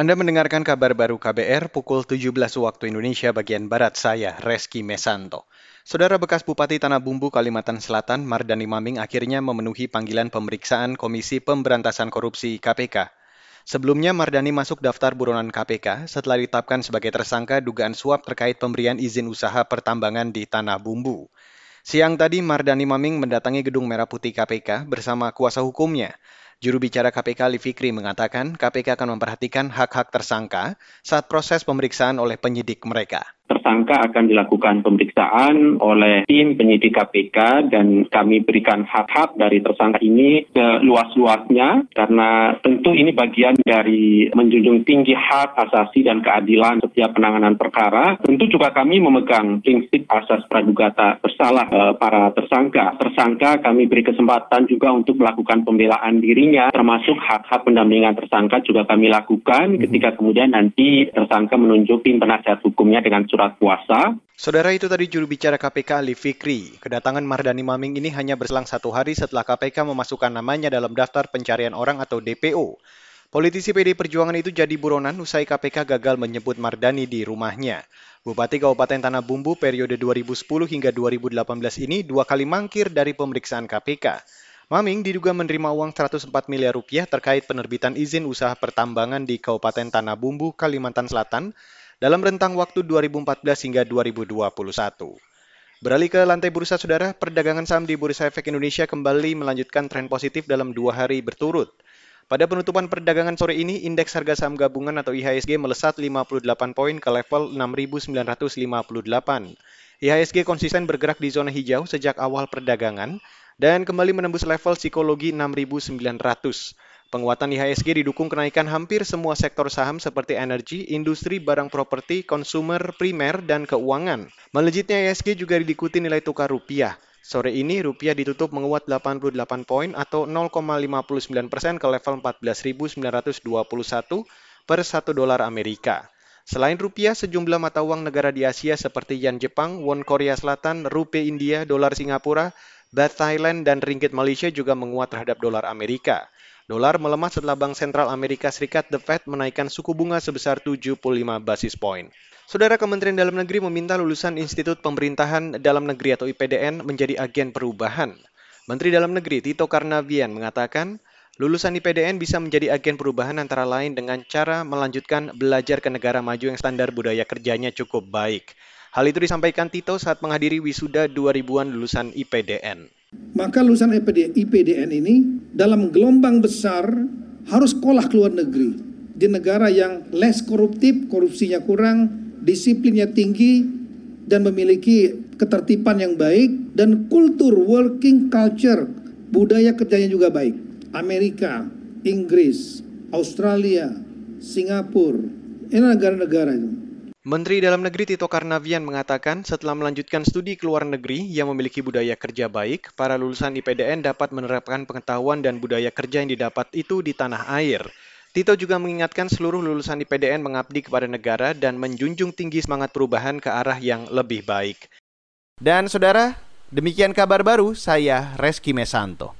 Anda mendengarkan kabar baru KBR pukul 17 waktu Indonesia bagian Barat saya, Reski Mesanto. Saudara bekas Bupati Tanah Bumbu Kalimantan Selatan, Mardani Maming akhirnya memenuhi panggilan pemeriksaan Komisi Pemberantasan Korupsi KPK. Sebelumnya Mardani masuk daftar buronan KPK setelah ditetapkan sebagai tersangka dugaan suap terkait pemberian izin usaha pertambangan di Tanah Bumbu. Siang tadi Mardani Maming mendatangi Gedung Merah Putih KPK bersama kuasa hukumnya. Juru bicara KPK Ali Fikri mengatakan KPK akan memperhatikan hak-hak tersangka saat proses pemeriksaan oleh penyidik mereka tersangka akan dilakukan pemeriksaan oleh tim penyidik KPK dan kami berikan hak-hak dari tersangka ini ke luas-luasnya karena tentu ini bagian dari menjunjung tinggi hak asasi dan keadilan setiap penanganan perkara. Tentu juga kami memegang prinsip asas pradugata bersalah e, para tersangka. Tersangka kami beri kesempatan juga untuk melakukan pembelaan dirinya termasuk hak-hak pendampingan tersangka juga kami lakukan mhm. ketika kemudian nanti tersangka menunjuk tim penasihat hukumnya dengan surat surat puasa. Saudara itu tadi juru bicara KPK Ali Fikri. Kedatangan Mardani Maming ini hanya berselang satu hari setelah KPK memasukkan namanya dalam daftar pencarian orang atau DPO. Politisi PD Perjuangan itu jadi buronan usai KPK gagal menyebut Mardani di rumahnya. Bupati Kabupaten Tanah Bumbu periode 2010 hingga 2018 ini dua kali mangkir dari pemeriksaan KPK. Maming diduga menerima uang 104 miliar rupiah terkait penerbitan izin usaha pertambangan di Kabupaten Tanah Bumbu, Kalimantan Selatan dalam rentang waktu 2014 hingga 2021. Beralih ke lantai bursa saudara, perdagangan saham di Bursa Efek Indonesia kembali melanjutkan tren positif dalam dua hari berturut. Pada penutupan perdagangan sore ini, indeks harga saham gabungan atau IHSG melesat 58 poin ke level 6.958. IHSG konsisten bergerak di zona hijau sejak awal perdagangan dan kembali menembus level psikologi 6.900. Penguatan IHSG didukung kenaikan hampir semua sektor saham seperti energi, industri, barang properti, konsumer, primer, dan keuangan. Melejitnya IHSG juga diikuti nilai tukar rupiah. Sore ini rupiah ditutup menguat 88 poin atau 0,59 persen ke level 14.921 per 1 dolar Amerika. Selain rupiah, sejumlah mata uang negara di Asia seperti yen Jepang, won Korea Selatan, rupiah India, dolar Singapura, baht Thailand, dan ringgit Malaysia juga menguat terhadap dolar Amerika. Dolar melemah setelah Bank Sentral Amerika Serikat The Fed menaikkan suku bunga sebesar 75 basis point. Saudara Kementerian Dalam Negeri meminta lulusan Institut Pemerintahan Dalam Negeri atau IPDN menjadi agen perubahan. Menteri Dalam Negeri Tito Karnavian mengatakan, lulusan IPDN bisa menjadi agen perubahan antara lain dengan cara melanjutkan belajar ke negara maju yang standar budaya kerjanya cukup baik. Hal itu disampaikan Tito saat menghadiri wisuda 2000-an lulusan IPDN. Maka lulusan IPDN ini dalam gelombang besar harus sekolah ke luar negeri. Di negara yang less koruptif, korupsinya kurang, disiplinnya tinggi, dan memiliki ketertiban yang baik, dan kultur working culture, budaya kerjanya juga baik. Amerika, Inggris, Australia, Singapura, ini negara-negara itu. Menteri Dalam Negeri Tito Karnavian mengatakan setelah melanjutkan studi ke luar negeri yang memiliki budaya kerja baik, para lulusan IPDN dapat menerapkan pengetahuan dan budaya kerja yang didapat itu di tanah air. Tito juga mengingatkan seluruh lulusan IPDN mengabdi kepada negara dan menjunjung tinggi semangat perubahan ke arah yang lebih baik. Dan saudara, demikian kabar baru saya Reski Mesanto.